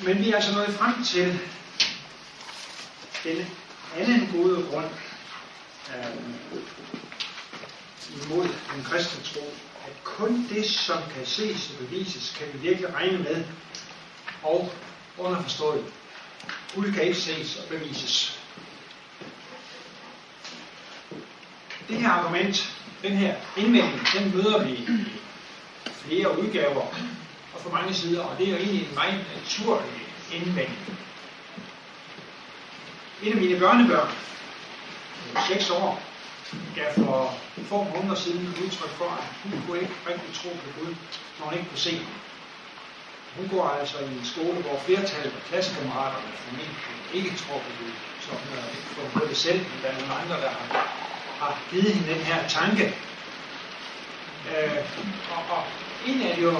Men vi er altså nået frem til den anden gode grund øh, imod den kristne tro, at kun det, som kan ses og bevises, kan vi virkelig regne med, og underforstået. Gud kan ikke ses og bevises. Det her argument, den her indvending, den møder vi i flere udgaver for mange sider, og det er jo egentlig en meget naturlig indvending. En af mine børnebørn, øh, 6 år, gav for få måneder siden udtryk for, at hun kunne ikke rigtig tro på Gud, når hun ikke kunne se Hun går altså i en skole, hvor flertallet af klassekammeraterne formentlig ikke tror på Gud. Så hun har ikke fået på det selv, men der er nogle andre, der har, har givet hende den her tanke. Øh, og, og en er jo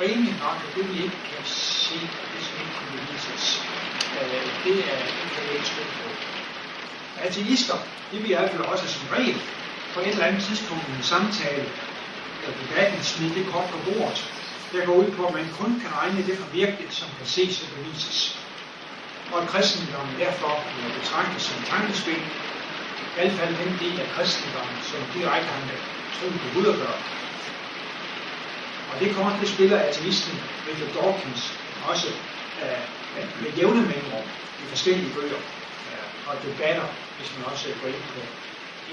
rimelig nok, at det vi ikke kan se, og det som ikke kan bevises, øh, det er altså, det kan jeg ikke stå på. Ateister, det vi i hvert fald også som regel på et eller andet tidspunkt i en samtale eller debatten smide det kort på bordet, der går ud på, at man kun kan regne det for virkeligt, som kan ses og bevises. Og at kristendommen derfor bliver betragtet som tankespil, i hvert fald den del af kristendommen, som direkte har med tro på Gud at gøre. Og det kort, det spiller ateisten Richard Dawkins også øh, med jævne mellemrum i forskellige bøger øh, og debatter, hvis man også går ind på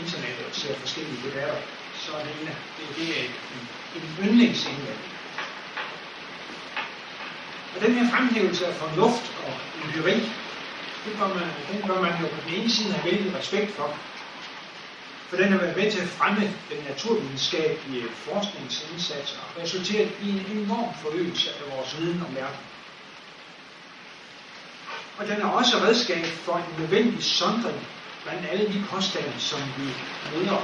internettet og ser forskellige debatter, så er det, en, det, det er en, en yndlingsindvending. Og den her fremhævelse af fornuft og empiri, det gør man, den gør man jo på den ene side have vældig respekt for, for den har været med til at fremme den naturvidenskabelige forskningsindsats og resulteret i en enorm forøgelse af vores viden om verden. Og den er også redskab for en nødvendig sondring blandt alle de påstande, som vi møder.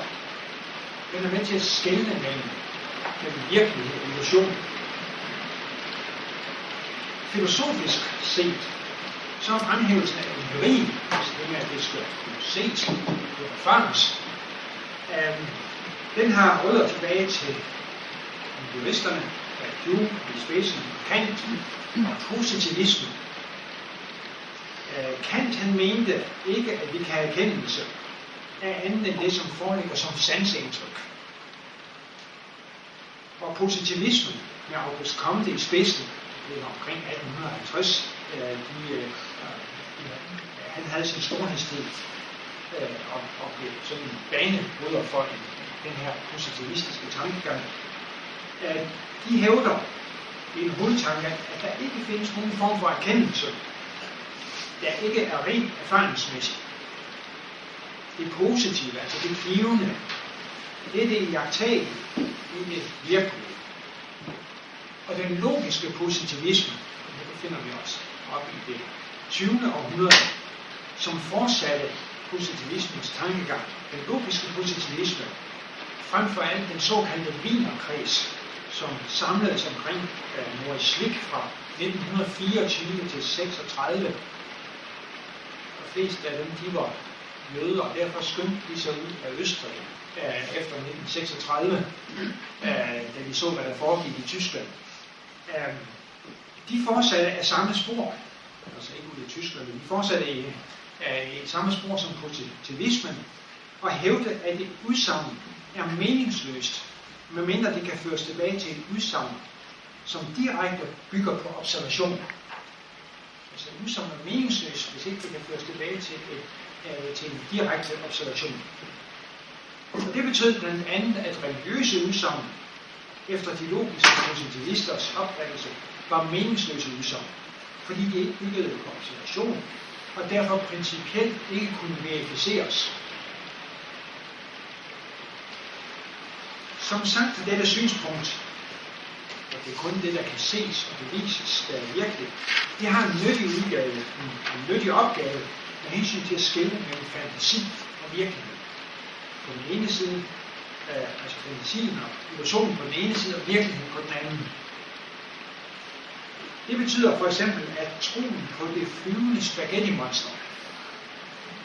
Den er med til at skelne mellem, mellem virkelighed og illusion. Filosofisk set, så er fremhævelsen af empirien, altså det med, at det skal kunne ses, kunne erfares, øhm, den har rødder tilbage til juristerne, Hume i spidsen, Kant og positivismen. Øh, Kant han mente ikke, at vi kan have erkendelse af andet end det, som foreligger som sansindtryk. Og positivismen med August Comte i spidsen, det var omkring 1850, øh, de, øh, øh, han havde sin storhedstid øh, og, og blev sådan en banebryder for den, den her positivistiske tankegang. at de hævder i en hovedtanke, at der ikke findes nogen form for erkendelse, der ikke er rent erfaringsmæssigt. Det positive, altså det givende, det er det jagtale i det virkelige. Og den logiske positivisme, det finder vi også op i det 20. århundrede, som fortsatte positivismens tankegang. Den logiske positivisme, frem for alt den såkaldte Wienerkreds, som samledes omkring uh, Moritz Schlick fra 1924 til 36. De fleste af dem, de var jøder, og derfor skyndte de sig ud af Østrig uh, efter 1936, uh, øh, da de så, hvad der foregik i Tyskland. Uh, de fortsatte af samme spor, altså ikke ud i Tyskland, men de fortsatte i, i samme spor som positivismen, og hævde, at et udsagn er meningsløst, medmindre det kan føres tilbage til et udsagn, som direkte bygger på observation. Altså et udsagn er meningsløst, hvis ikke det kan føres tilbage til, et, øh, til en direkte observation. Og det betød blandt andet, at religiøse udsagn efter de logiske positivisters opfattelse var meningsløse udsagn, fordi de ikke byggede på observation, og derfor principielt ikke kunne verificeres. Som sagt, dette synspunkt, at det er kun det, der kan ses og bevises, der er virkelig, det har en nyttig udgave, en, en nyttig opgave med hensyn til at skille mellem fantasi og virkelighed. På den ene side, øh, altså fantasien og illusionen på den ene side, og virkeligheden på den anden. Det betyder for eksempel, at troen på det flyvende spaghetti-monster,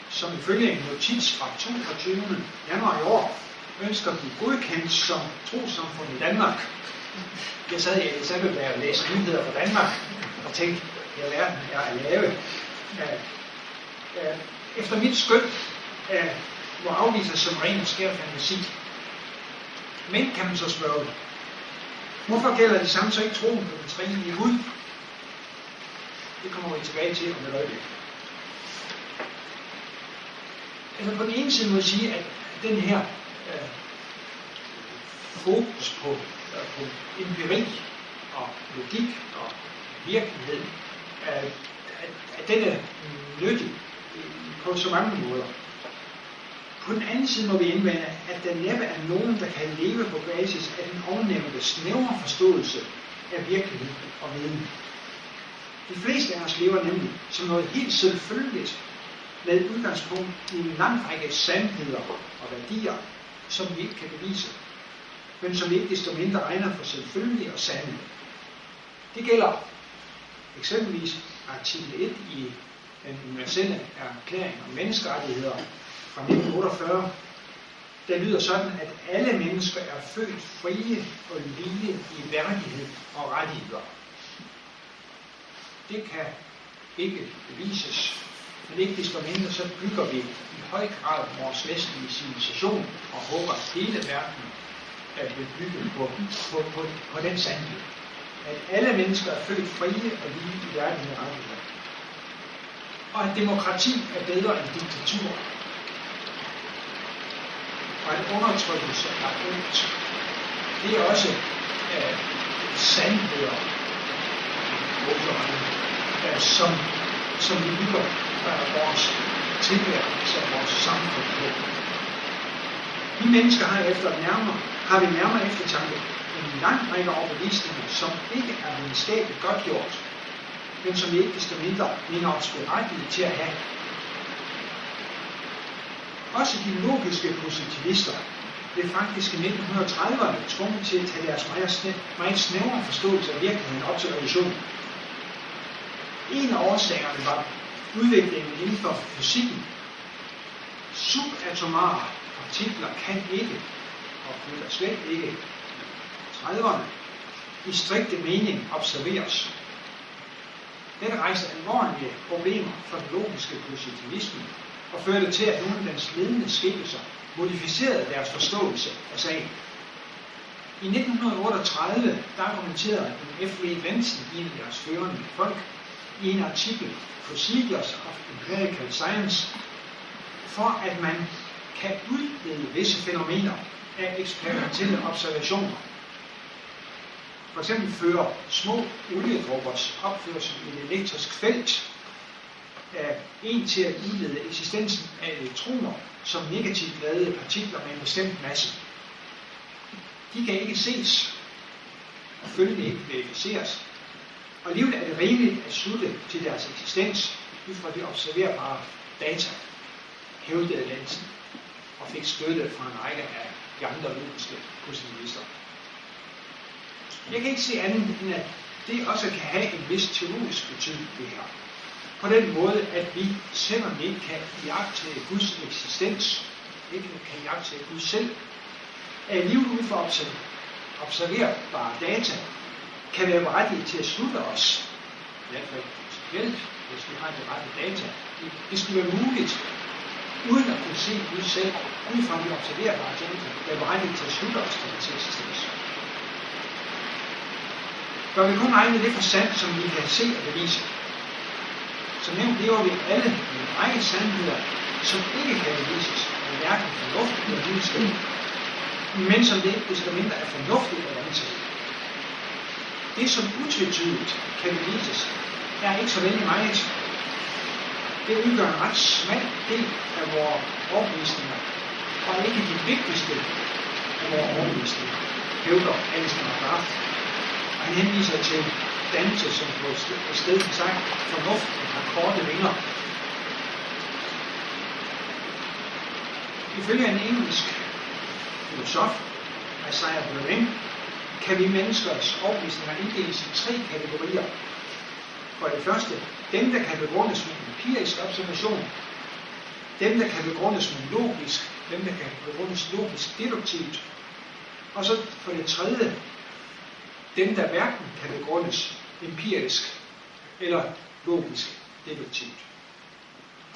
som ifølge en notits fra 22. januar i år ønsker at blive godkendt som trosamfund i Danmark. Jeg sad i Elisabeth og læste nyheder fra Danmark og tænkte, her verden er at lave. Efter mit skøn må afvises som ren og skær fantasi. Men kan man så spørge, hvorfor gælder det samme så ikke troen på den trinlige Gud? Det kommer vi tilbage til om et øjeblik. Altså på den ene side må jeg sige, at den her øh, fokus på, øh, på empiri og logik og virkelighed, øh, at, at den er nyttig på så mange måder. På den anden side må vi indvende, at der næppe er nogen, der kan leve på basis af den ovennævnte snævre forståelse af virkelighed og viden. De fleste af os lever nemlig som noget helt selvfølgeligt med udgangspunkt i en lang række sandheder og værdier, som vi ikke kan bevise, men som vi ikke desto mindre regner for selvfølgelige og sande. Det gælder eksempelvis artikel 1 i den universelle erklæring om menneskerettigheder fra 1948, der lyder sådan, at alle mennesker er født frie og lige i værdighed og rettigheder. Det kan ikke bevises, men ikke desto mindre så bygger vi i høj grad vores vestlige civilisation og håber, at hele verden er bygge på, på, på, på den sandhed. At alle mennesker er født frie og lige i verden med rettigheder. Og at demokrati er bedre end diktatur og at undertrykkelse er ondt. Det er også øh, sandheder, øh, som, som vi bygger øh, vores tilværelse og vores samfund på. Vi mennesker har efter nærmere, har vi nærmere eftertanke en lang række overbevisninger, som ikke er videnskabeligt godt gjort, men som vi ikke desto mindre mener os berettiget til at have også de logiske positivister blev faktisk i 1930'erne tvunget til at tage deres meget snævre forståelse af virkeligheden op til revolutionen. En af årsagerne var udviklingen inden for fysikken. Subatomare partikler kan ikke, og flytter slet ikke, 30'erne, i strikte mening observeres. Dette rejste alvorlige problemer for den logiske positivisme, og førte til, at nogle af dens ledende skikkelser modificerede deres forståelse af sagen. I 1938 der argumenterede en F.V. Benson, en af deres førende folk, i en artikel Procedures of Empirical Science, for at man kan udlede visse fænomener af eksperimentelle observationer. For eksempel fører små oliedruppers opførsel i et elektrisk felt af en til at udlede eksistensen af elektroner som negativt ladede partikler med en bestemt masse. De kan ikke ses, og følgende ikke verificeres. Og alligevel er det rimeligt at slutte til deres eksistens ud fra de observerbare data, hævdede Lensen og fik støtte fra en række af de andre logiske positivister. Jeg kan ikke se andet end, at det også kan have en vis teologisk betydning, det her på den måde, at vi, selvom vi ikke kan jagte Guds eksistens, ikke kan jagte Gud selv, er alligevel ud for observerbare data, kan være berettiget til at slutte os, i hvert fald principielt, hvis vi har de rette data. Det, det skulle være muligt, uden at kunne se Gud selv, ud fra de observerbare data, være berettiget til at slutte os til hans eksistens. Bør vi kun regne det for sandt, som vi kan se og bevise, som nævnt lever vi alle med en række sandheder, som ikke kan bevises af hverken fornuftigt eller videnskab, men som det ikke desto mindre er fornuftigt at antage. Det, som utvetydigt kan bevises, er ikke så vældig meget. Det udgør en ret smal del af vores overbevisninger, og ikke de vigtigste af vores overbevisninger, hævder Alistair McGrath. Og han henviser til Dante, som på et sted for sig fornuften har korte vinger. Ifølge en engelsk filosof, Isaiah Berlin, kan vi menneskers overbevisninger inddeles i tre kategorier. For det første, dem, der kan begrundes med empirisk observation, dem, der kan begrundes med logisk, dem, der kan begrundes logisk deduktivt, og så for det tredje, dem, der hverken kan begrundes empirisk eller logisk deduktivt.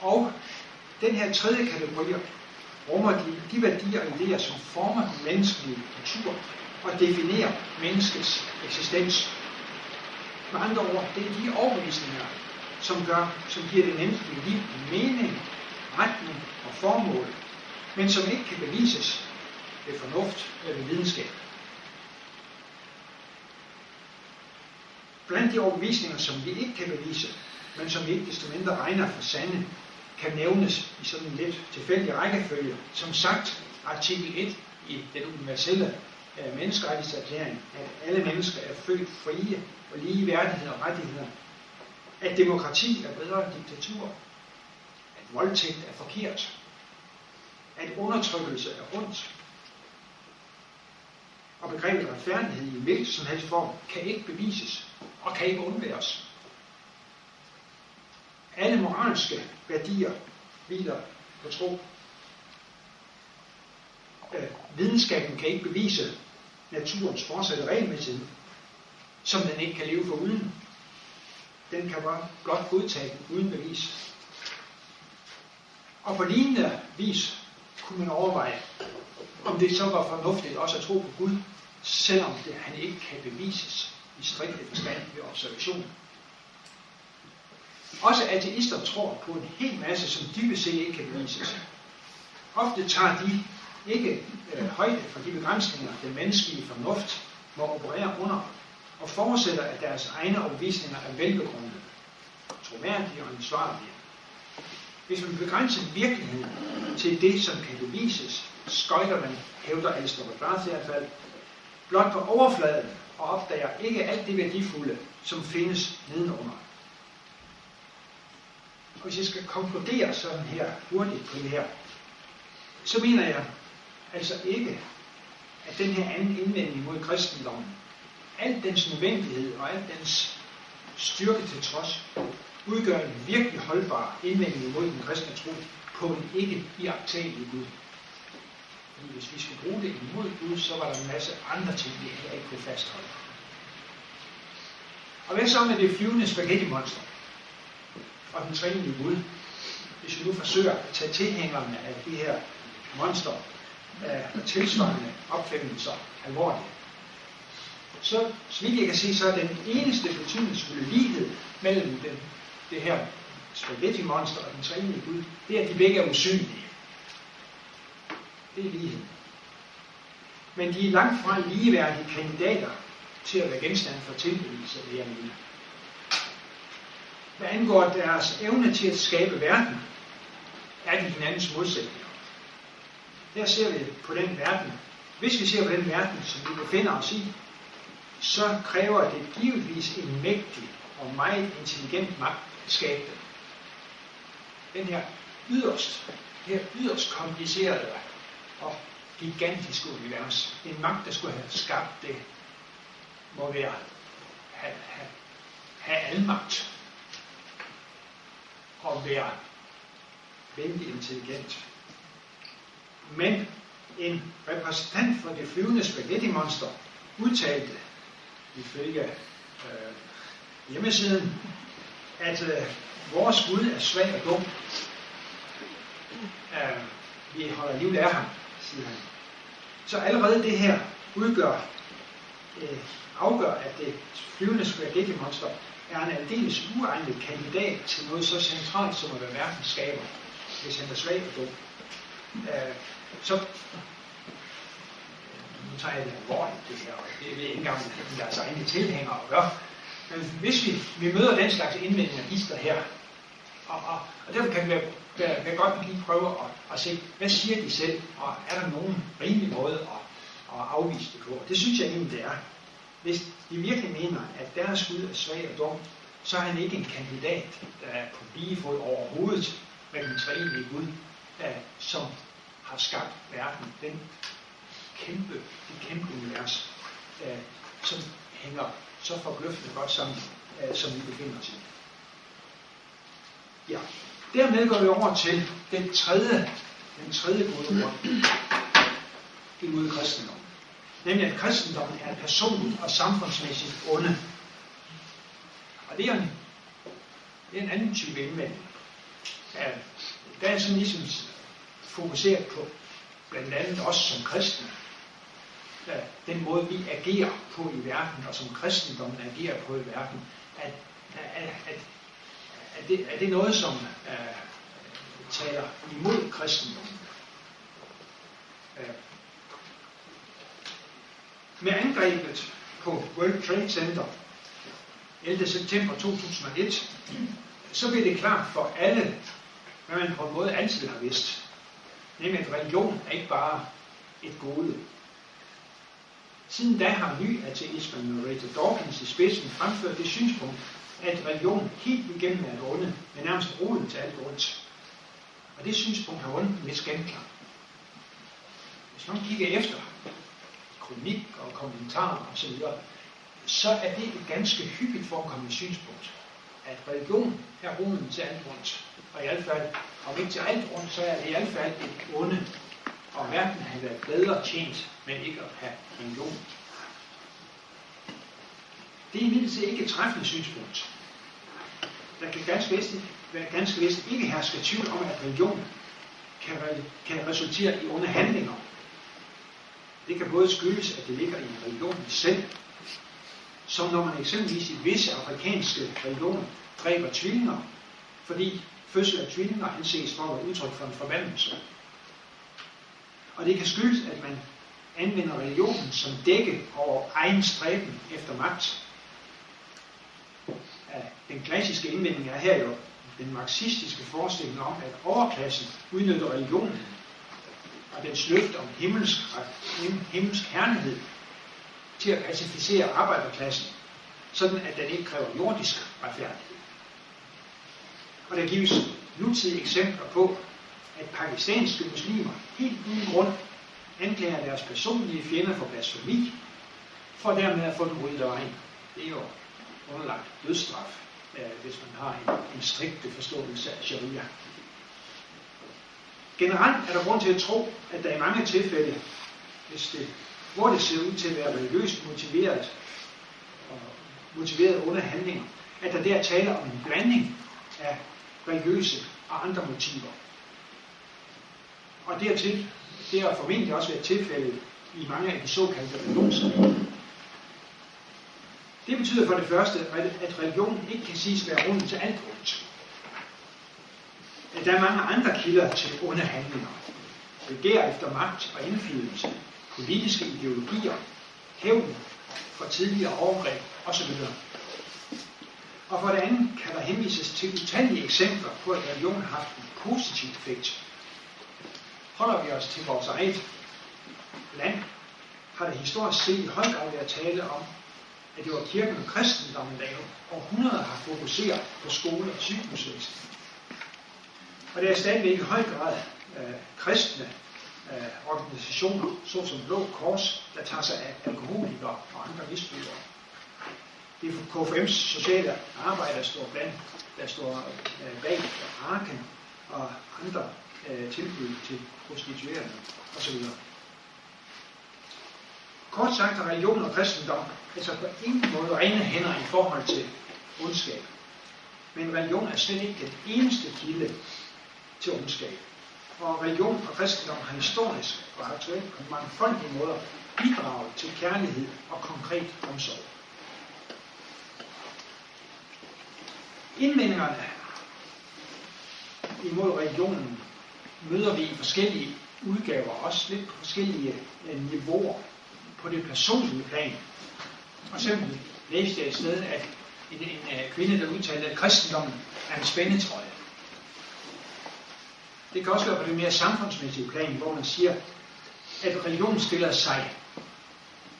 Og den her tredje kategori rummer de, de værdier og idéer, som former den menneskelige natur og definerer menneskets eksistens. Med andre ord, det er de overbevisninger, som, gør, som giver det menneskelige liv mening, retning og formål, men som ikke kan bevises ved fornuft eller ved videnskab. Blandt de overbevisninger, som vi ikke kan bevise, men som vi ikke desto mindre regner for sande, kan nævnes i sådan en lidt tilfældig rækkefølge. Som sagt, artikel 1 i den universelle øh, menneskerettighedserklæring, at alle mennesker er født frie og lige værdighed og rettigheder. At demokrati er bedre end diktatur. At voldtægt er forkert. At undertrykkelse er ondt. Og begrebet retfærdighed i hvilken som helst form kan ikke bevises og kan ikke undværes. Alle moralske værdier hviler på tro. Øh, videnskaben kan ikke bevise naturens fortsatte regelmæssighed, som den ikke kan leve for uden. Den kan bare blot godtage den uden bevis. Og på lignende vis kunne man overveje, om det så var fornuftigt også at tro på Gud, selvom det, han ikke kan bevises i strikte forstand ved observation. Også ateister tror på en hel masse, som dybest set ikke kan bevises. Ofte tager de ikke øh, højde for de begrænsninger, den menneskelige fornuft må operere under, og forudsætter, at deres egne overvisninger er velbegrundede, troværdige og ansvarlige. Hvis man begrænser virkeligheden til det, som kan bevises, skøjter man, hævder Aristoteles i hvert fald, blot på overfladen og opdager ikke alt det værdifulde, som findes nedenunder. Og hvis jeg skal konkludere sådan her hurtigt på det her, så mener jeg altså ikke, at den her anden indvending mod kristendommen, al dens nødvendighed og al dens styrke til trods, udgør en virkelig holdbar indvending mod den kristne tro på en ikke iagtagelig Gud. Fordi hvis vi skulle bruge det imod Gud, så var der en masse andre ting, vi heller ikke kunne fastholde. Og hvad så med det flyvende spaghetti-monster? Og den trinlige Gud? Hvis vi nu forsøger at tage tilhængerne af det her monster af tilsvarende opfindelser alvorligt. Så, så vidt jeg kan se, så er den eneste betydningsfulde lighed mellem den, det her spaghetti-monster og den trinlige Gud, det er, at de begge er usynlige. Det er lighed. Men de er langt fra ligeværdige kandidater til at være genstand for tilbedelse, det, jeg mener. Hvad angår deres evne til at skabe verden, er de hinandens modsætninger. Her ser vi på den verden. Hvis vi ser på den verden, som vi befinder os i, så kræver det givetvis en mægtig og meget intelligent magt at skabe den. Den her yderst, det her yderst komplicerede og gigantiske univers. En magt, der skulle have skabt det, må være have, have, have almagt og være vældig intelligent. Men en repræsentant for det flyvende spaghetti-monster udtalte ifølge øh, hjemmesiden, at øh, vores Gud er svag og dum. Øh, vi holder alligevel af ham, siger han. Så allerede det her udgør, øh, afgør, at det flyvende spaghetti-monster er en aldeles uegnet kandidat til noget så centralt som at være verdens skaber, hvis han er svag og dum. Øh, så nu tager jeg det alvorligt, det her, og det ved jeg ikke engang, hvad deres egne tilhængere at gøre. Men hvis vi, vi møder den slags indvendinger, hister her, og, og, og derfor kan vi være, være, godt lige prøve at, at se, hvad siger de selv, og er der nogen rimelig måde at, at afvise det på? Det synes jeg egentlig, det er. Hvis de virkelig mener, at deres Gud er svag og dum, så er han ikke en kandidat, der er på lige fod overhovedet med den tredje Gud, der, øh, som har skabt verden, den kæmpe, det kæmpe univers, øh, som hænger så forbløffende godt sammen, øh, som vi befinder os i. Ja, dermed går vi over til den tredje, den tredje gode grund imod kristendom. Nemlig at kristendommen er personligt og samfundsmæssigt onde. Og det er en det er en anden type indvending. Ja, der er sådan ligesom fokuseret på blandt andet os som kristne. Den måde, vi agerer på i verden, og som kristendommen agerer på i verden, at, at, at, at, det, at det er noget, som uh, taler imod kristendommen. Uh, med angrebet på World Trade Center 11. september 2001, så blev det klart for alle, hvad man på en måde altid har vidst. Nemlig at religion er ikke bare et gode. Siden da har ny ateisme med Rachel Dawkins i spidsen fremført det synspunkt, at religion helt igennem er et onde, men nærmest roden til alt ondt. Og det synspunkt har ondt med skændklang. Hvis man kigger efter kronik og kommentarer osv., så er det et ganske hyppigt forekommende synspunkt, at religion er roden til alt ondt. Og i hvert fald, om ikke til alt ondt, så er det i hvert fald et onde. Og verden har været bedre tjent med ikke at have religion. Det er imidlertid ikke et træffende synspunkt. Der kan ganske vist, ganske vist ikke herske tvivl om, at religion kan, kan resultere i onde handlinger. Det kan både skyldes, at det ligger i religionen selv, som når man eksempelvis i visse afrikanske religioner dræber tvillinger, fordi fødsel af tvillinger anses for at være udtryk for en forbandelse. Og det kan skyldes, at man anvender religionen som dække over egen stræben efter magt. Den klassiske indvending er her jo den marxistiske forestilling om, at overklassen udnytter religionen og dens løft om himmelsk, himmelsk herlighed til at pacificere arbejderklassen, sådan at den ikke kræver jordisk retfærdighed. Og der gives nutidige eksempler på, at pakistanske muslimer helt uden grund anklager deres personlige fjender for blasfemi, for dermed at få dem ryddet af vejen. Det er jo underlagt dødsstraf, øh, hvis man har en, en strikt forståelse af sharia. Generelt er der grund til at tro, at der i mange tilfælde, hvis det hvor det ser ud til at være religiøst motiveret og motiveret under handlinger, at der der taler om en blanding af religiøse og andre motiver. Og dertil, det har formentlig også været tilfældet i mange af de såkaldte religionskrige. Det betyder for det første, at religion ikke kan siges være rundt til alt ondt. At der er mange andre kilder til onde handlinger. Begær efter magt og indflydelse, politiske ideologier, hævn for tidligere overgreb osv. Og for det andet kan der henvises til utallige eksempler på, at religion har haft en positiv effekt. Holder vi os til vores eget land, har det historisk set i høj grad været tale om, at det var kirken og kristendommen, der i århundreder har fokuseret på skole og sygehusvæsen. Og det er stadigvæk i høj grad øh, kristne øh, organisationer, såsom Blå Kors, der tager sig af alkoholikere og andre misbrugere. Det er KFM's sociale arbejde, der står blandt, der står øh, bag Arken og andre øh, tilbud til prostituerede osv. Kort sagt er religion og kristendom altså på ingen måde rene hænder i forhold til ondskab. Men religion er slet ikke den eneste kilde til ondskab og religion og kristendom har historisk og aktuelt på mangfoldige måder bidraget til kærlighed og konkret omsorg. Indvendingerne imod religionen møder vi i forskellige udgaver, også lidt på forskellige øh, niveauer på det personlige plan. For eksempel læste jeg et sted, at en, en, en kvinde, der udtalte, at kristendommen er en spændetrøje. Det kan også være på det mere samfundsmæssige plan, hvor man siger, at religion stiller sig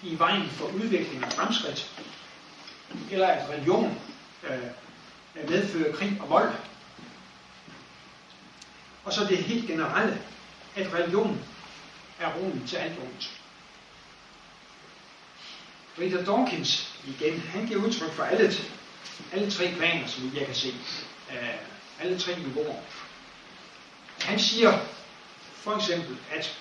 i vejen for udvikling og fremskridt, eller at religion øh, medføre krig og vold. Og så det helt generelle, at religion er roen til alt ondt. Richard Dawkins, igen, han giver udtryk for alle, alle tre planer, som jeg kan se. Øh, alle tre niveauer. Han siger for eksempel, at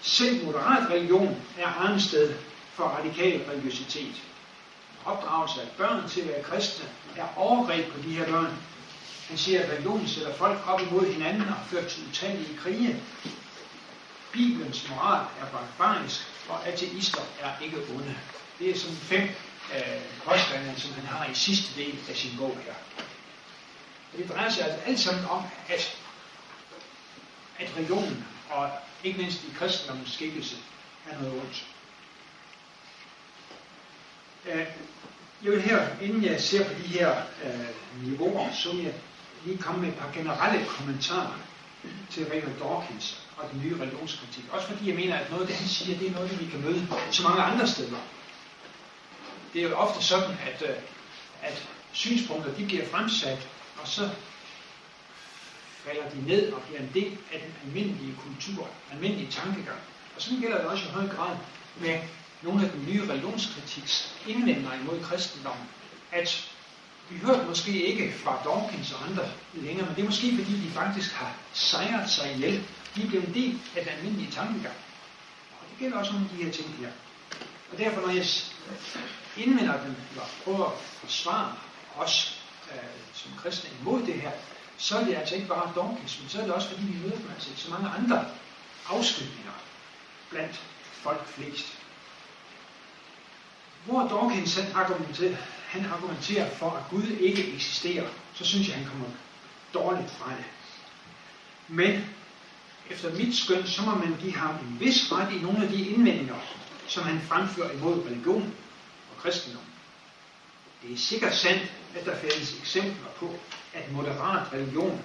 selv moderat religion er arnested for radikal religiøsitet. Opdragelse af børn til at være kristne er overgreb på de her børn, Han siger, at religionen sætter folk op imod hinanden og fører til utallige krige. Bibelens moral er barbarisk, og ateister er ikke onde. Det er sådan fem øh, påstande, som han har i sidste del af sin bog her. Det drejer sig altså alt sammen om, at, at religionen, og ikke mindst i kristendommens skikkelse, er noget ondt. Øh, jeg vil her, inden jeg ser på de her øh, niveauer, så vil jeg lige komme med et par generelle kommentarer til Richard Dawkins og den nye religionskritik. Også fordi jeg mener, at noget af det, han siger, det er noget, vi kan møde så mange andre steder. Det er jo ofte sådan, at, øh, at synspunkter de bliver fremsat, og så falder de ned og bliver en del af den almindelige kultur, almindelige tankegang. Og sådan gælder det også i høj grad med nogle af den nye religionskritiks indvendinger imod kristendommen, at vi hørte måske ikke fra Dawkins og andre længere, men det er måske fordi, de faktisk har sejret sig ihjel. De er blevet en del af den almindelige tankegang. Og det gælder også nogle af de her ting her. Og derfor, når jeg indvender dem, eller prøver at forsvare os øh, som kristne imod det her, så er det altså ikke bare Dawkins, men så er det også fordi, vi møder dem altså så mange andre afskygninger blandt folk flest. Hvor Dawkins han argumenterer, han argumenterer for, at Gud ikke eksisterer, så synes jeg, han kommer dårligt fra det. Men efter mit skøn, så må man give ham en vis ret i nogle af de indvendinger, som han fremfører imod religion og kristendom. Det er sikkert sandt, at der findes eksempler på, at moderat religion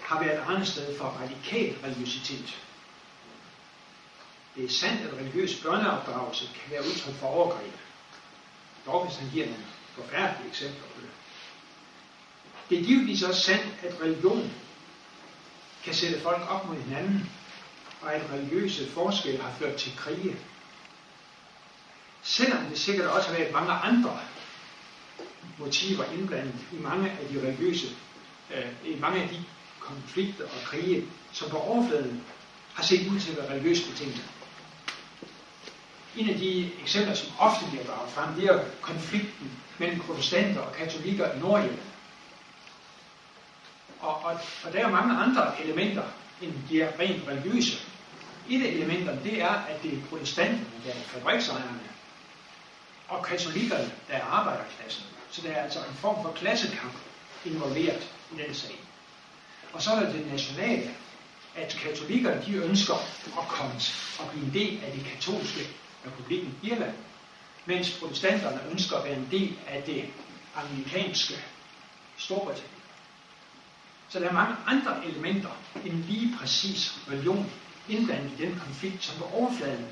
har været et andet sted for radikal religiøsitet. Det er sandt, at religiøs børneopdragelse kan være udtryk for overgreb. Dawkins han giver nogle forfærdelige eksempler på det. Det er givetvis også sandt, at religion kan sætte folk op mod hinanden, og at religiøse forskelle har ført til krige. Selvom det sikkert også har været mange andre motiver indblandet i mange af de religiøse, øh, i mange af de konflikter og krige, som på overfladen har set ud til at være religiøst betinget. En af de eksempler, som ofte bliver draget frem, det er konflikten mellem protestanter og katolikker i Nordjylland. Og, og, og der er mange andre elementer end de er rent religiøse. Et af elementerne, det er, at det er protestanterne, der er fabriksejerne, og katolikkerne, der er arbejderklassen. Så der er altså en form for klassekamp involveret i den sag. Og så er der det nationale, at katolikkerne de ønsker at komme og blive en del af det katolske republikken Irland, mens protestanterne ønsker at være en del af det amerikanske Storbritannien. Så der er mange andre elementer end lige præcis religion indblandet i den konflikt, som på overfladen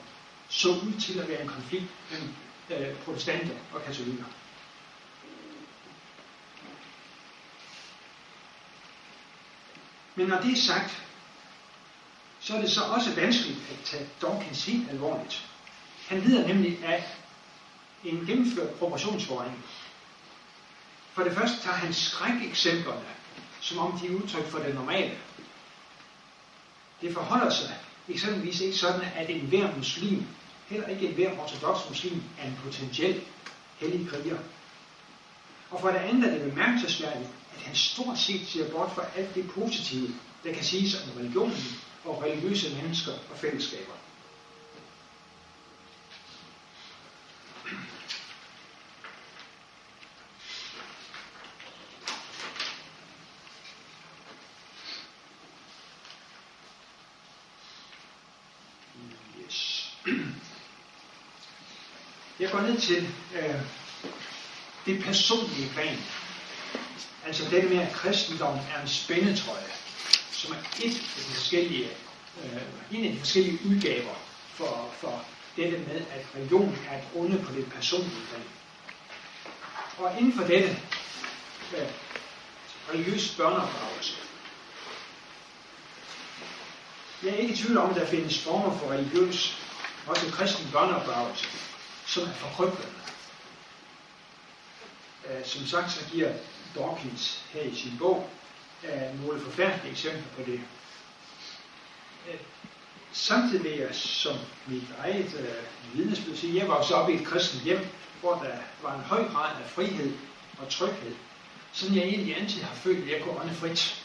så ud til at være en konflikt mellem øh, protestanter og katolikker. Men når det er sagt, så er det så også vanskeligt at tage Dawkins helt alvorligt. Han lider nemlig af en gennemført proportionsforring. For det første tager han skrækeksemplerne, som om de er udtryk for det normale. Det forholder sig eksempelvis ikke sådan, at en hver muslim, heller ikke en hver ortodox muslim, er en potentiel hellig kriger. Og for det andet er det bemærkelsesværdigt, at han stort set ser bort fra alt det positive, der kan siges om religionen og religiøse mennesker og fællesskaber. Jeg går ned til øh, det personlige plan. Altså det med, at kristendommen er en spændetrøje, som er et af de forskellige, øh, en af de forskellige udgaver for, for dette med, at religion er et onde på det personlige plan. Og inden for dette øh, religiøs børneopdragelse, jeg er ikke i tvivl om, at der findes former for religiøs, også kristen børneopdragelse, som er forkrøblende. Øh, som sagt, så giver Dawkins her i sin bog øh, nogle forfærdelige eksempler på det. Øh, samtidig med jeg som mit eget øh, vidnesbyrd jeg var op i et kristent hjem, hvor der var en høj grad af frihed og tryghed. sådan jeg egentlig altid har følt, at jeg kunne ånde frit.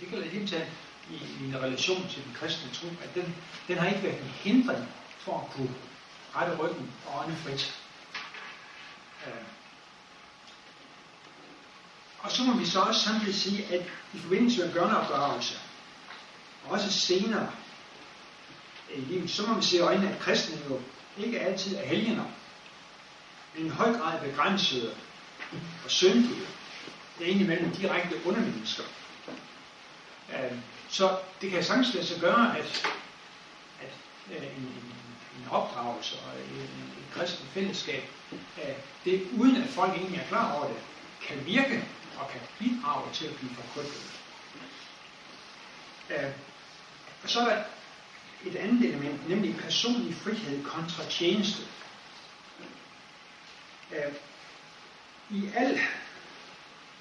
Det kan jeg helt tage i min relation til den kristne tro, at den, den har ikke været en hindring for at kunne rette ryggen og ånde frit. Øh. Og så må vi så også samtidig sige, at i forbindelse med børneopdragelse, og også senere i livet, så må vi se i øjnene, at kristne jo ikke altid er helgener, men i høj grad begrænsede og syndige. Det er indimellem direkte undermennesker. Øh, så det kan sagtens lade sig gøre, at, at øh, en, en, en opdragelse og et kristent fællesskab, fællesskab, det uden at folk egentlig er klar over det, kan virke og kan bidrage til at blive forkryblet. Øh, og så er der et andet element, nemlig personlig frihed kontra tjeneste. Øh, I al,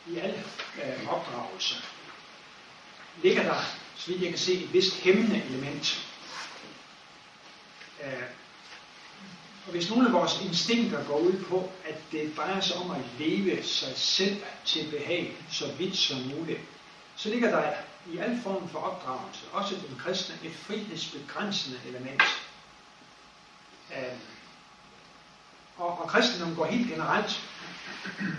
i al øh, opdragelse ligger der, så vidt jeg kan se, et vist hæmmende element. Øh, og hvis nogle af vores instinkter går ud på, at det drejer sig om at leve sig selv til behag så vidt som muligt, så ligger der i al form for opdragelse, også den kristne, et frihedsbegrænsende element. Øh, og, og kristendommen går helt generelt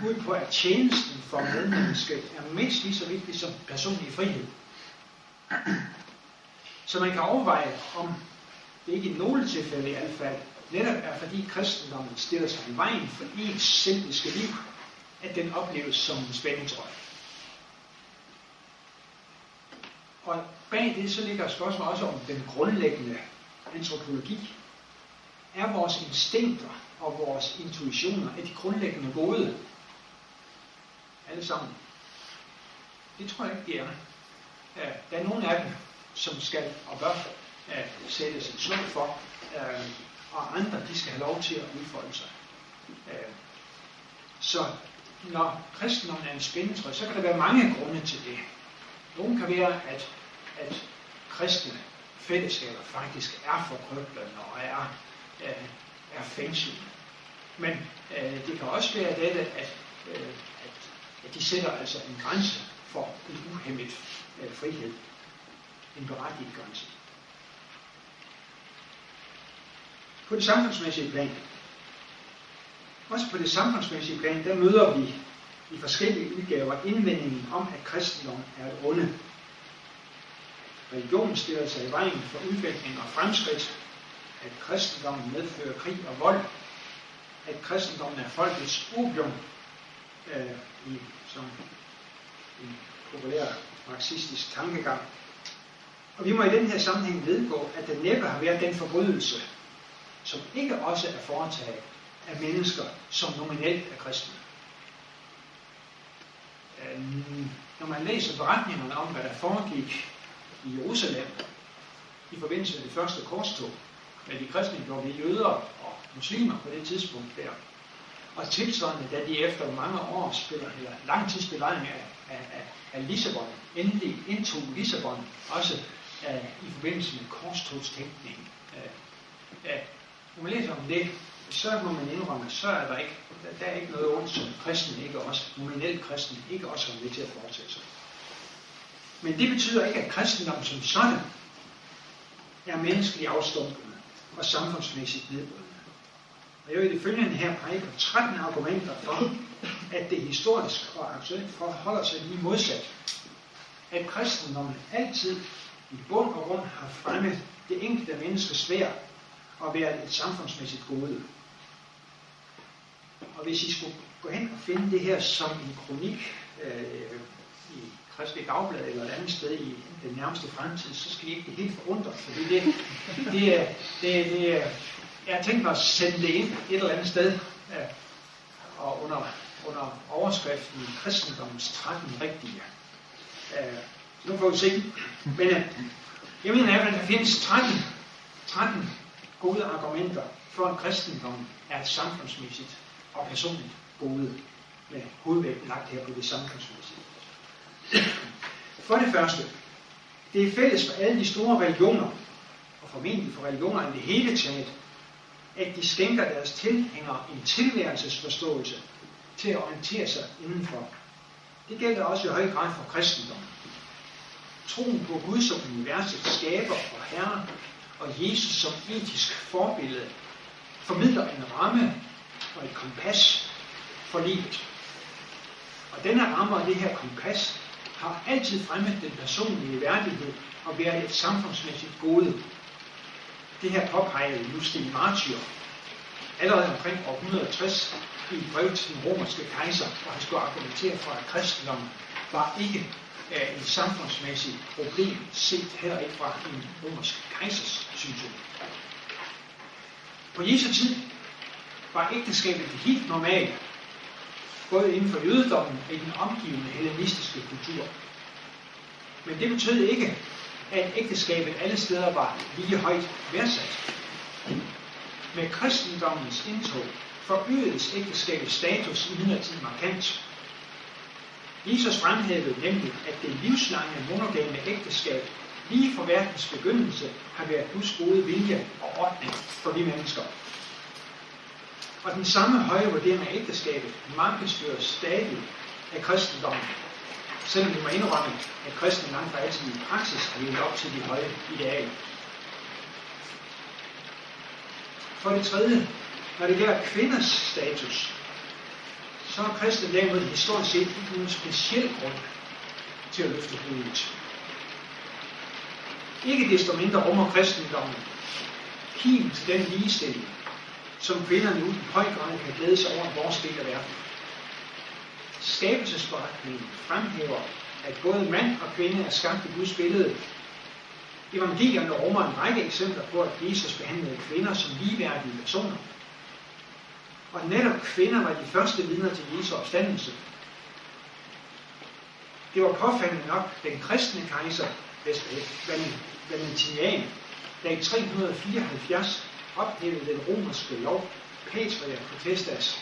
ud på, at tjenesten for medmennesket er mindst lige så vigtig som personlig frihed. Så man kan overveje, om det ikke i nogle tilfælde i hvert fald netop er fordi kristendommen stiller sig i vejen for ens selviske liv, at den opleves som en spændingsrøg. Og bag det så ligger spørgsmålet også om den grundlæggende antropologi. Er vores instinkter og vores intuitioner, er de grundlæggende gode? Alle sammen. Det tror jeg ikke, de er. Der er nogle af dem, som skal og bør at sætte en slå for, øh, og andre, de skal have lov til at udfolde sig. Øh, så når kristendommen er en spændetrøj, så kan der være mange grunde til det. Nogle kan være, at, at kristne fællesskaber faktisk er forkrøblende og er, øh, er, er fængslende. Men øh, det kan også være dette, at, øh, at, at de sætter altså en grænse for en uhemmet øh, frihed. En berettiget grænse. På det samfundsmæssige plan. Også på det samfundsmæssige plan, der møder vi i forskellige udgaver indvendingen om, at kristendom er et onde. Religion stiller sig i vejen for udvikling og fremskridt, at kristendommen medfører krig og vold, at kristendommen er folkets opium, øh, i, som en populær marxistisk tankegang. Og vi må i den her sammenhæng vedgå, at der næppe har været den forbrydelse, som ikke også er foretaget af mennesker, som nominelt er kristne. Øhm, når man læser beretningerne om, hvad der foregik i Jerusalem i forbindelse med det første korstog, med de kristne gjorde jøder og muslimer på det tidspunkt der, og tilsvarende, da de efter mange år spiller, eller lang tids belejring af, af, af, af Lissabon, endelig indtog Lissabon, også uh, i forbindelse med korstogstænkningen. Uh, øh, uh, når man læser om det, så må man indrømme, så er der ikke, der, der er ikke noget ondt, som kristne ikke også, nominelt kristne ikke også har med til at foretage sig. Men det betyder ikke, at kristendom som sådan er menneskelig afstumpende og samfundsmæssigt nedbrydende. Og jeg vil i det følgende her pege på 13 argumenter for, at det historisk og aktuelt forholder sig lige modsat. At kristendommen altid i bund og grund har fremmet det enkelte menneskes værd og være et samfundsmæssigt gode. Og hvis I skulle gå hen og finde det her som en kronik øh, i Kristelig Dagblad eller et andet sted i den nærmeste fremtid, så skal I ikke blive helt forundret, fordi det, det, er, det, det er, jeg har tænkt mig at sende det ind et eller andet sted, øh, og under, under overskriften kristendommens 13 rigtige. Øh, nu får vi se. Men øh, jeg mener, at der findes 13, 13 gode argumenter for, at kristendommen er et samfundsmæssigt og personligt gode, med hovedvægten lagt her på det samfundsmæssige. For det første, det er fælles for alle de store religioner, og formentlig for religioner i det hele taget, at de skænker deres tilhængere en tilværelsesforståelse, til at orientere sig indenfor. Det gælder også i høj grad for kristendommen. Troen på Gud som universets skaber og herre, og Jesus som etisk forbillede, formidler en ramme og et kompas for livet. Og denne ramme og det her kompas har altid fremmet den personlige værdighed og været et samfundsmæssigt gode. Det her påpegede Justin Martyr allerede omkring år 160 i et brev til den romerske kejser, hvor han skulle argumentere for, at kristendommen var ikke øh, et samfundsmæssigt problem, set heller ikke fra en romersk kejsers symptom. På Jesu tid var ægteskabet helt normalt, både inden for jødedommen og i den omgivende hellenistiske kultur. Men det betød ikke, at ægteskabet alle steder var lige højt værdsat. Med kristendommens indtog forøgedes ægteskabets status i midlertid markant. Jesus fremhævede nemlig, at det livslange monogame ægteskab lige fra verdens begyndelse har været Guds gode vilje og ordning for vi mennesker. Og den samme høje vurdering af ægteskabet markedsføres stadig af kristendommen, selvom vi må indrømme, at kristne langt fra altid i praksis har levet op til de høje idealer. For det tredje, når det gælder kvinders status, så er kristne derimod historisk set ikke nogen speciel grund til at løfte hovedet. Ikke desto mindre rummer kristendommen kim til den ligestilling, som kvinderne nu i høj grad kan glæde sig over vores del af verden. Skabelsesberetningen fremhæver, at både mand og kvinde er skabt i Guds billede. Evangelierne rummer en række eksempler på, at Jesus behandlede kvinder som ligeværdige personer. Og netop kvinder var de første vidner til Jesu opstandelse. Det var påfaldende nok den kristne kejser, Valentinian, der i 374 ophævede den romerske lov, Patria Potestas,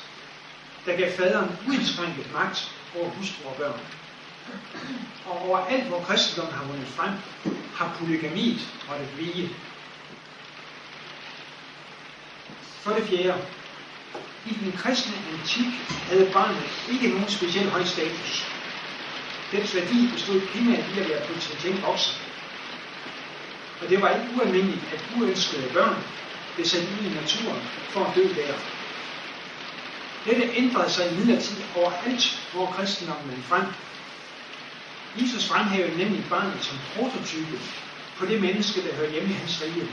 der gav faderen uindskrænket magt over hustru og børn. Og overalt, hvor kristendommen har vundet frem, har polygamiet måttet vige. For det fjerde, i den kristne antik havde barnet ikke nogen speciel høj status. Dens værdi bestod primært i at være potentielt voksen. Og det var ikke ualmindeligt, at uønskede børn blev sendt ud i naturen for at dø der. Dette ændrede sig i midlertid overalt, hvor kristendommen vandt frem. Jesus fremhævede nemlig barnet som prototype på det menneske, der hører hjemme i hans rige.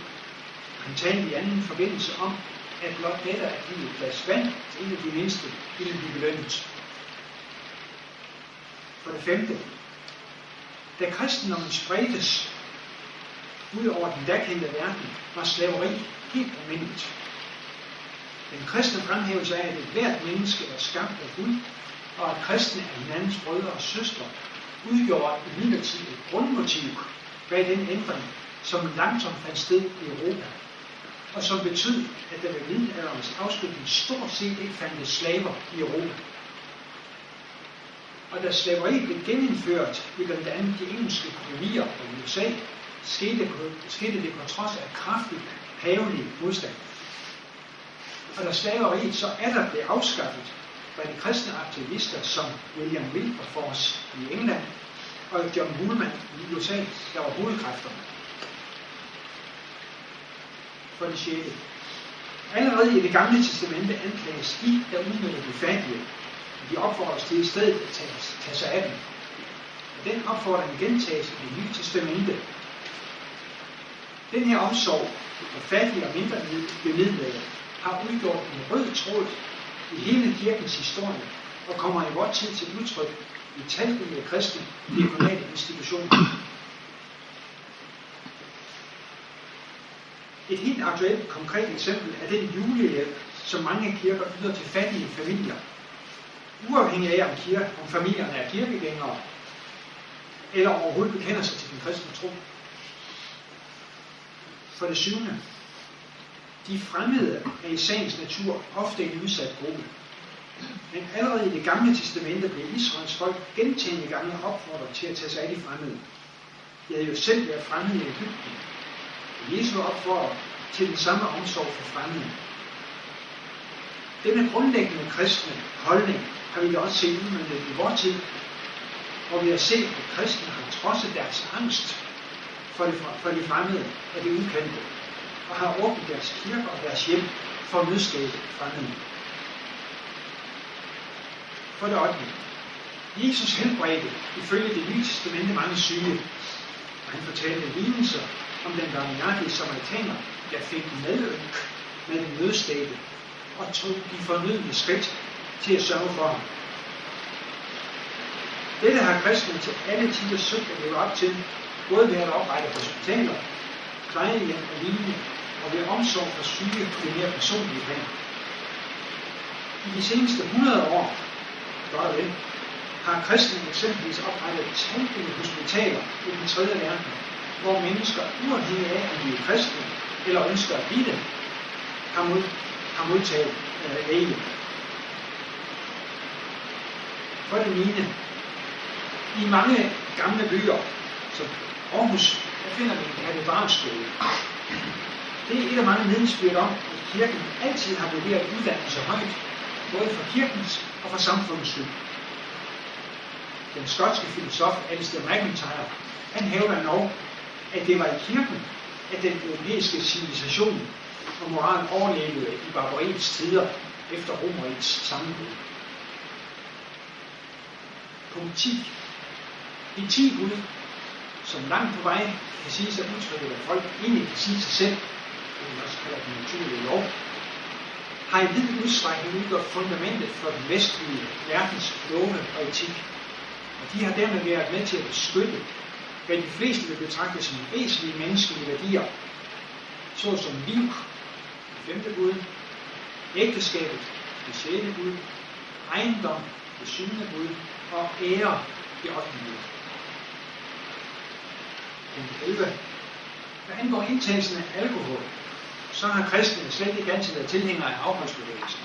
Han talte i anden forbindelse om, at blot dette at give et glas vand til en af de mindste ville blive belønnet. For det femte, da kristendommen spredtes ud over den dakendte verden, var slaveri helt almindeligt. Den kristne fremhævelse af, at et hvert menneske er skabt af Gud, og at kristne er hinandens brødre og søstre, udgjorde et grundmotiv bag den ændring, som langsomt fandt sted i Europa, og som betød, at der ved middelalderens afslutning stort set ikke fandtes slaver i Europa. Og da slaveriet blev genindført i blandt andet de engelske kolonier og USA, skete, skete det på trods af kraftig pavelig modstand. Og da slaveriet så er der blev afskaffet, var de kristne aktivister som William Wilberforce i England og John Woolman i USA, der var hovedkræfterne. For det sjette. Allerede i det gamle testamente anklages de, der udnytter de fattige, de opfordres til i stedet at tage, tage sig af dem. Og den opfordring gentages i det nye testamente. Den her omsorg for fattige og mindre bemidlede har udgjort en rød tråd i hele kirkens historie og kommer i vores tid til udtryk i talrige kristne diakonale institutioner. Et helt aktuelt konkret eksempel er den julehjælp, som mange kirker yder til fattige familier. Uafhængig af om, kirke, om familierne er kirkegængere, eller overhovedet bekender sig til den kristne tro. For det syvende. De fremmede er i sagens natur ofte en udsat gruppe. Men allerede i det gamle testamente blev Israels folk gentagende gange opfordret til at tage sig af de fremmede. De havde jo selv været fremmede i Ægypten. Og Jesu opfordrer til den samme omsorg for fremmede. Denne grundlæggende kristne holdning har vi da også set udmyndet i vores tid, hvor vi har set, at kristne har trodset deres angst for det, for det fremmede og det ukendte, og har åbnet deres kirker og deres hjem for at mødstede fremmede. For det 8. Jesus helbredte ifølge det nye testamente mange syge, og han fortalte lignelser om den barmhjertige samaritaner, der fik medynk med den nødstede og tog de fornødne skridt til at sørge for ham. Dette har kristne til alle tider søgt at leve op til, både ved at oprette hospitaler, plejehjem og lignende, og ved omsorg for syge på det mere personlige plan. I de seneste 100 år, godt vel, har kristne eksempelvis oprettet talrige hospitaler i den tredje verden, hvor mennesker, uafhængig af om de er kristne eller ønsker at blive det, har, mod, har modtaget øh, læge. For det mine, i mange gamle byer, som Aarhus, der finder vi en katedralskole. Det er et af mange vidensbyrd om, at kirken altid har vurderet uddannelse højt, både for kirkens og for samfundets skyld. Den skotske filosof Alistair McIntyre, han hævder nok, at det var i kirken, at den europæiske civilisation og moralen overlevede i barbariets tider efter romerigets sammenbrud. Punkt 10. De 10 bud, som langt på vej kan sige sig udtrykket, at folk egentlig kan sige sig selv, det man også kalder den naturlige lov, har i vid udstrækning udgjort fundamentet for den vestlige verdens love og etik. Og de har dermed været med til at beskytte, hvad de fleste vil betragte som væsentlige menneskelige værdier, såsom liv, femte bud, ægteskabet, det sjette bud, ejendom, det syvende bud, og ære, det ottende bud. Punkt 11. Hvad angår indtagelsen af alkohol, så har kristne slet ikke altid været tilhængere af afholdsbevægelsen.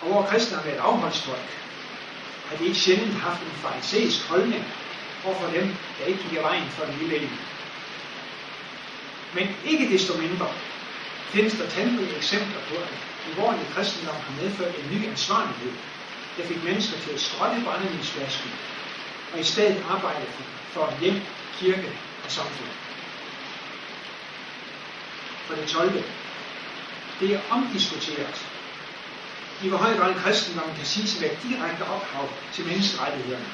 Og hvor kristne har været afholdsfolk, har de ikke sjældent haft en farisæisk holdning overfor dem, der ikke gik af vejen for den lille en. Men ikke desto mindre findes der talrige eksempler på, at alvorlig kristendom har medført en ny ansvarlighed, der fik mennesker til at skrotte brændevinsflasken og i stedet arbejde for, for hjem, kirke og samfund. For det 12. Det er omdiskuteret, i hvor høj grad kristendommen kan siges at være direkte ophav til menneskerettighederne.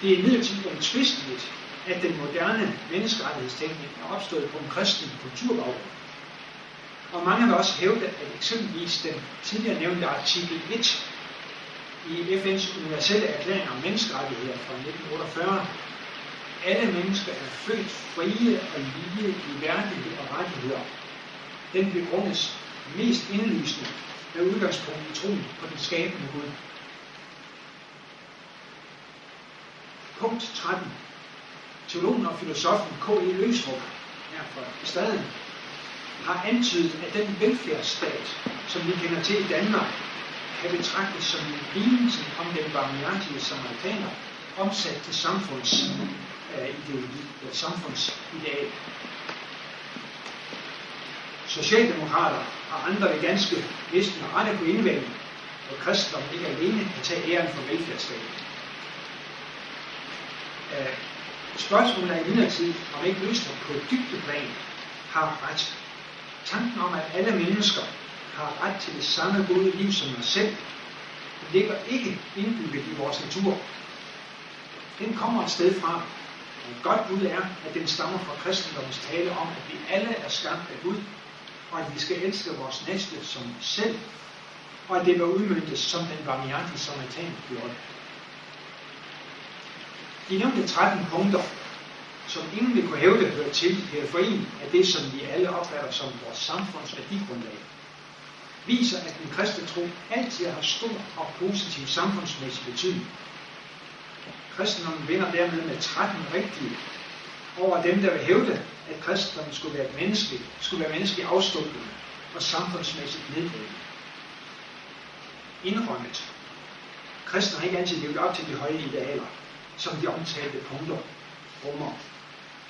Det er imidlertid omtvisteligt, at den moderne menneskerettighedstænkning er opstået på en kristen kulturbaggrund. Og mange vil også hævde, at eksempelvis den tidligere nævnte artikel 1 i FN's universelle erklæring om menneskerettigheder fra 1948, alle mennesker er født frie og lige i værdighed og rettigheder. Den begrundes mest indlysende med udgangspunkt i troen på den skabende Gud. Punkt 13. Teologen og filosofen K.E. Løsrup her fra staden har antydet, at den velfærdsstat, som vi kender til i Danmark, kan betragtes som en lignelse om den barmhjertige samaritaner, omsat til samfunds, uh, ideologi, øh, samfundsideal. Socialdemokrater og andre vil ganske vist med rette kunne indvende, at kristendom ikke alene kan tage æren for velfærdsstaten. Uh, spørgsmålet er imidlertid, om ikke Østrup på et dybdeplan har ret. Tanken om, at alle mennesker har ret til det samme gode liv som os selv, ligger ikke indbygget i vores natur. Den kommer et sted fra, og et godt bud er, at den stammer fra kristendommens tale om, at vi alle er skabt af Gud, og at vi skal elske vores næste som os selv, og at det var udmyndtes som den barmhjertige samaritan gjorde. De nævnte 13 punkter, som ingen vil kunne hævde hører til periferien af det, som vi alle opfatter som vores samfunds værdigrundlag, viser, at den kristne tro altid har stor og positiv samfundsmæssig betydning. Kristendommen vinder dermed med 13 rigtige over dem, der vil hævde, at kristendommen skulle være menneske, skulle være menneskelig afstumpet og samfundsmæssigt nedbrydende. Indrømmet. Kristne har ikke altid levet op til de høje idealer, som de omtalte punkter rummer.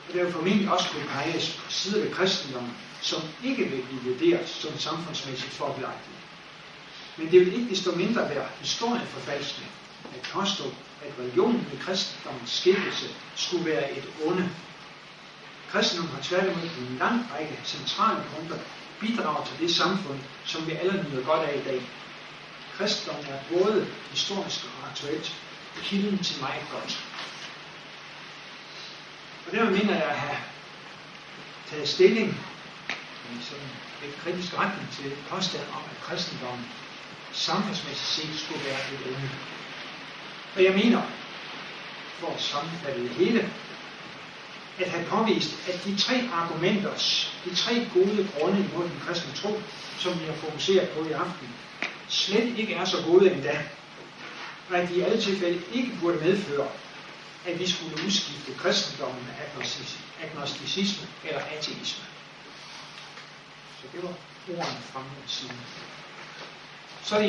Og der vil formentlig også kunne peges på sider ved kristendommen, som ikke vil blive vurderet som samfundsmæssigt fordelagtige. Men det vil ikke desto mindre være historieforfalskning at påstå, at religionen med kristendommens skikkelse skulle være et onde. Kristendommen har tværtimod på en lang række centrale punkter bidraget til det samfund, som vi alle nyder godt af i dag. Kristendommen er både historisk og aktuelt kilden til meget godt. Og dermed mener jeg at have taget stilling i sådan en kritisk retning til påstand om, at kristendommen samfundsmæssigt set skulle være et onde. Og jeg mener, for at sammenfatte det hele, at have påvist, at de tre argumenter, de tre gode grunde imod den kristne tro, som vi har fokuseret på i aften, slet ikke er så gode endda, og at de i alle tilfælde ikke burde medføre, at vi skulle udskifte kristendommen med agnosticisme eller ateisme. Så det var ordene fra min side. Så er det